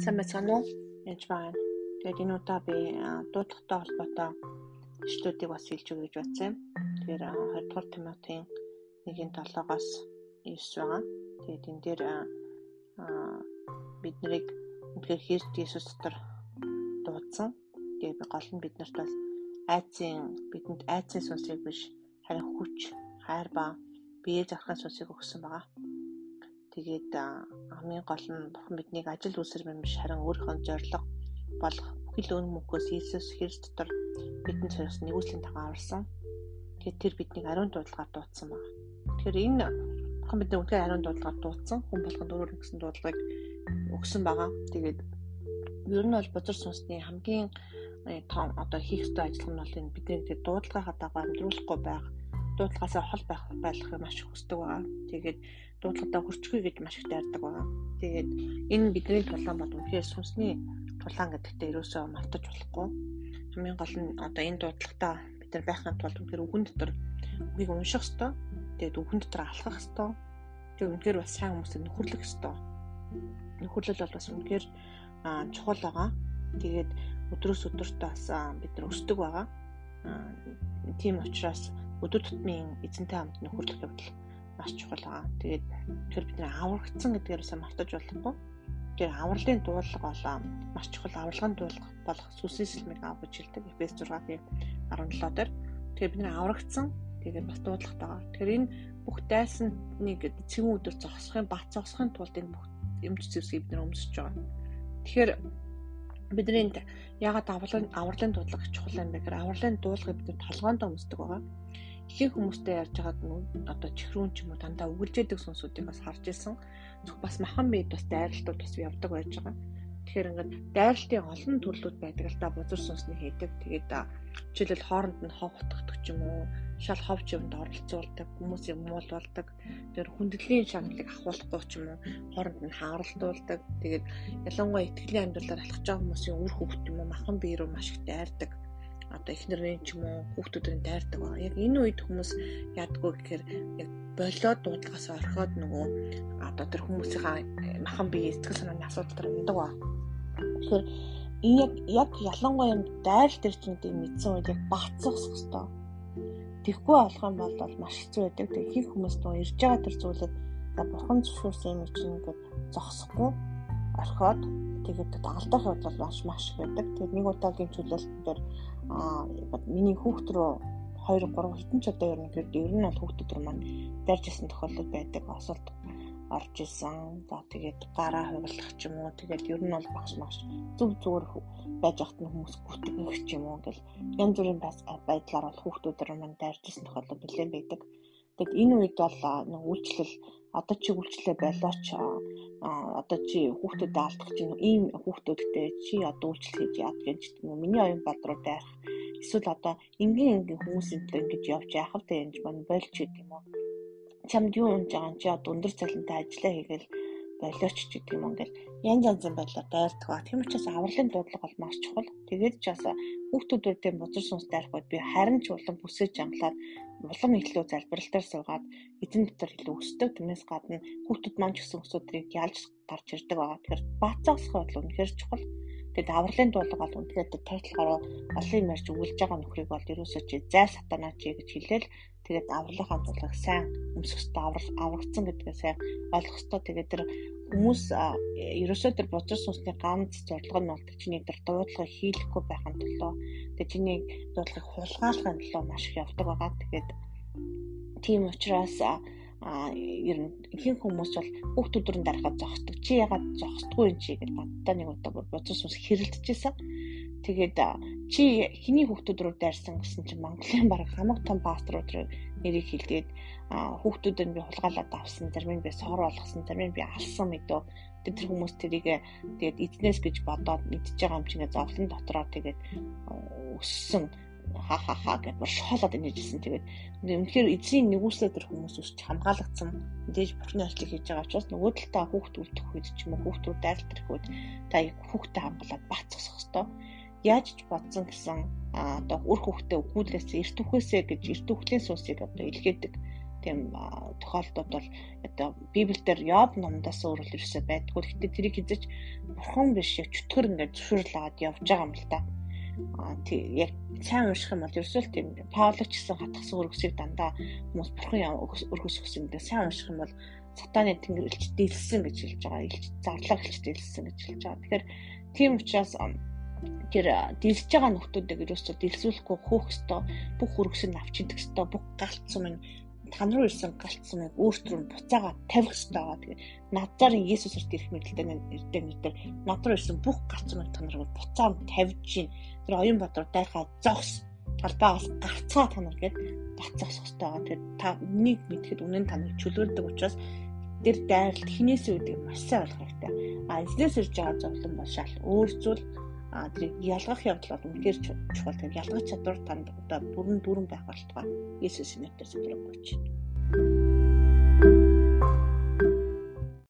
Сайн байна уу? Яаж байна? Тэгээд энэ удаа би дуудлагатай холбоотой ишлүүдийг бас хэлж өгье гэж бодсон юм. Тэгэхээр 20 дугаар Тимотийн 1-7-оос 9 байгаа. Тэгээд энэ дээр бид нарыг үнэхээр Христ Иесус дотор дуудсан. Тэгээд гол нь биднэрт бас айцын бидэнд айцын сүнсийг биш харин хүч, хайр ба биеэ зархах сүнсийг өгсөн байгаа. Тэгээд хамгийн гол нь бурхан биднийг ажил юм биш харин өөрийнхөө зориг болох бүхэл өн мөнхөөс Иесус Христ дотор бидэнд сорьсон нэгүслийн тагаа аварсан. Тэгээд тэр биднийг ариун дуудлагаар дуудсан байна. Тэгэхээр энэ бурхан бидний үнэхээр ариун дуудлагаар дуудсан. Хүн болгонд өөр нэгсэн дуудлагыг өгсөн байгаа. Тэгээд ер нь бол бузар сүнсний хамгийн э, том одоо хийх ёстой ажил нь бол энэ бидний тэр дуудлагынхаа дагуу амьдруулахгүй байх дуудлагаасаа хол байх байлгахыг маш их хүсдэг байгаа. Тэгээд дуудлагатаа хүрчгүй гэж маш их дайрдаг байгаа. Тэгээд энэ бидний тулаан бод үнэхээр сүнсний тулаан гэдэгтээ ерөөсөө мартаж болохгүй. Хамгийн гол нь одоо энэ дуудлагатаа бид нар байхын тулд үнэхээр үгэн дотор үгийг унших ёстой. Тэгээд үгэн дотор алхах ёстой. Тэгээд үнэхээр бас сайн хүмүүстэй нөхөрлөх ёстой. Нөхөрлөл бол бас үнэхээр чухал байгаа. Тэгээд өдрөөс өдөрт бас бид нар өсдөг байгаа. Тийм учраас өдөр тутмын эзэнтэй хамт нөхөрлөх явдал маш чухал байгаа. Тэгээд тэр бид нэр аврагдсан гэдгээрээс мартаж болохгүй. Тэр авралын дуулга болоо маш чухал авралгын дуулга болох сүнсийн сэлмийг авах гэж хэлдэг. Эфес 6-гийн 17 дээр. Тэгээд бид нэр аврагдсан тэгээд бас дуудлагатайгаар. Тэгэхээр энэ бүх дайсныг цэвэн өдөр зогсохын бат зогсохын тулд энэ бүх эмч зэвсгийг бид нэр өмсөж байгаа. Тэгэхээр бидний ягаад авралын авралын дуудлага чухал юм бэ гэхээр авралын дуулгыг бид толгоонд өмсдөг байгаа ихэнх хүмүүстэй ярьж байгаад одоо чихрүүн ч юм уу дандаа үгэлжээдэг сүнсүүдийг бас харж ирсэн. Бас махан бие бас дайралтууд бас явдаг байж байгаа. Тэгэхээр ингээд дайралтын олон төрлүүд байдаг л да бузар сүнсний хийдэг. Тэгээд жишээлбэл хооронд нь хов утгадаг ч юм уу, шал ховч юмд оролцуулдаг, хүмүүсийг муулуулдаг. Тэр хүндэллийн шаналлыг ахуулахгүй ч юм уу, хооронд нь хааралтуулдаг. Тэгээд ялангуяа итгэлийн амьдралаар алхаж байгаа хүмүүсийн үр хөвгт юм уу, махан бие рүү маш их дайрдаг одоо эхнэрийн ч юм уу хүүхдүүдийн дайрдаг байгаа. Яг энэ үед хүмүүс яадгүй гэхээр яг болоо дуудлагаас орхиод нөгөө одоо тэр хүмүүсийн махан бие сэтгэл санааны асуудал төр ундаг ба. Тэгэхээр энэ яг яг ялангуяа юм дайр төр чинь тийм мэдсэн үед яг баацсах хэвээр. Тэгхгүй болох юм бол маш хэцүү байдаг. Тэг их хүмүүс нөгөө ирж байгаа тэр за бурхан зөвшөөрсөн юм чинь ингээд зогсохгүй орхиод тэгээд алдах явдал маш маш их байдаг. Тэгээд нэг удаагийн чөлөөлтөн дээр аа миний хүүхд рүү 2 3 хэдэн ч одоо ер нь ер нь бол хүүхдүүд рүү маань дайрж исэн тохиолдол байдаг. Осолд орж исэн. За тэгээд гараа хувирлах ч юм уу. Тэгээд ер нь бол багш маш зүг зүгээр байж ахт нь хүмүүс гүтгэх ч юм уу гэл янз бүрийн байдлаар бол хүүхдүүд рүү маань дайрж исэн тохиолдол нэлээд байдаг. Тэгэд энэ үед бол нэг үйлчлэл одоо чи үйлчлээ болооч одоо чи хүүхдэд алдах чинь ийм хүүхдүүдтэй чи одоо үйлчлэл хийж яад гэж юм миний оюун бод руу дайрах эсвэл одоо энгийн энгийн хүмүүсэнтэй ингэж явж яах вэ гэж мань болж гэдэг юм уу чамд юу унж байгаа чи одоо өндөр цалинтай ажиллаа хийгээл болооч ч гэдэг юм ингээл янз янзын байдлаар дайрдаг ба. Тийм учраас авралын дуудлага бол маш чухал. Тэгээд ч бас хүүхдүүдээр тийм бузар сүнс дайрахгүй би харин ч улам бүсэж англаад улам илүү залбиралтаар суугаад эзэн дотор илүү өсдөг. Түүнээс гадна хүүхдүүд маань ч гэсэн өсөдрийг ялж гарч ирдэг байгаа. Тэгэхээр баацаасах бол үнэхээр чухал. Тэгээд авралын дуулга бол үнэхээр тайлхаараа олон юм ярьж өгүүлж байгаа нөхрийг бол ерөөсөө чи зай сатанаа чи гэж хэлээл тэгээд авралынхаа дуулгыг сайн өмсөх хэрэгтэй аврал аврагдсан гэдгээ сайн ойлгох хэрэгтэй. Тэгээд тэр хүмүүс ерөөсөө тэр бузар сүнсний ганц зорилго нь бол чиний тэр дуудлагыг хийлэхгүй байхын тулд тэгээд чиний дуудлагыг хулгайлахын тулд маш их явдаг байгаа. Тэгээд тийм учраас а ер нь ихэнх хүмүүс бол хүүхд өдрөн дарахад зогсдог. Чи ягаад зогсдгүй юм чи гэж боддоо нэг удаа бодсон сүнс хэрэлдэжсэн. Тэгээд чи хиний хүүхд өдрөөр дайрсан гэсэн чинь Монголын баг хамаг том пастор өдрөө нэрийг хэлгээд хүүхдүүдэд би хулгайлаад авсан, зарим нь би соор болгосон, зарим нь би алсан мэдөө. Тэр хүмүүс тэрийг тэгээд эзнээс гэж бодоод мэдчихэж байгаа юм чинь зовлон дотроо тэгээд өссөн ха ха ха гэж бүр шоолоод инээжсэн. Тэгээд үнэхээр эзэн нэгүслээ тэр хүмүүс үсч хамгаалагдсан. Мэдээж бурхны ажлыг хийж байгаа учраас нөгөө талдаа хүүхд үлдэх үед ч юм уу хүүхд рүү дайлтрах үед та хүүхдэд хамгаалаад бацсах хэвээр яаж ч бодсон гэсэн одоо үр хүүхдээ өгүүлээсээ эрт үхээсээ гэж эрт үхлийн суусыг одоо илгээдэг. тийм тохиолдлууд бол одоо библиэлд Йоб номдоос өөр л ерөөсөй байдгүй. Гэхдээ тэрийг хизэж бурхан биш чөтгөр ингээд зөвшөөрлөөд явж байгаа юм л та. Аа яг сайн унших юм бол ерөөсөө л тийм Пауло ч гэсэн хатгсан өргөсийг дандаа хүмүүс бурхан өргөс өгсөн гэдэг сайн унших юм бол сатаны тэнгэрлэгч дэлсэн гэж хэлж байгаа. Илч зарлага хэлж дэлсэн гэж хэлж байгаа. Тэгэхээр тийм учраас тэр дэлсэж байгаа нөхдүүдийг ерөөсөө дэлсүүлэхгүй хөөх ёстой бүх хөргөсөнд авч идэх ёстой бүх галцсан минь тань руу ирсэн галцсан минь өөрт рүү буцаага тавих ёстой байгаа. Тэгээ надаар Есүсээр ирэх мэдлэлтэй нэртэй нэртэй над руу ирсэн бүх минь тань руу буцааг тавьж гин. Тэр оюун бодроо дайхаа зогс талбайгаас гарцгаа танаар гээд бацах ёстой байгаа. Тэр та нэг мэдхэд үнэн таныг чөлөөлдөг учраас тэр дайралт хинээс үүдийг маш сайн ойлгох хэрэгтэй. А эзнээс ирж байгаа зовлон бол шал өөр зүйл а тэр ялгах явдал бол үнэхээр чухал. Тэр ялгах чадвар танд одоо бүрэн дүүрэн байх болтугай. Есүс нэрээр зөвлөж байна.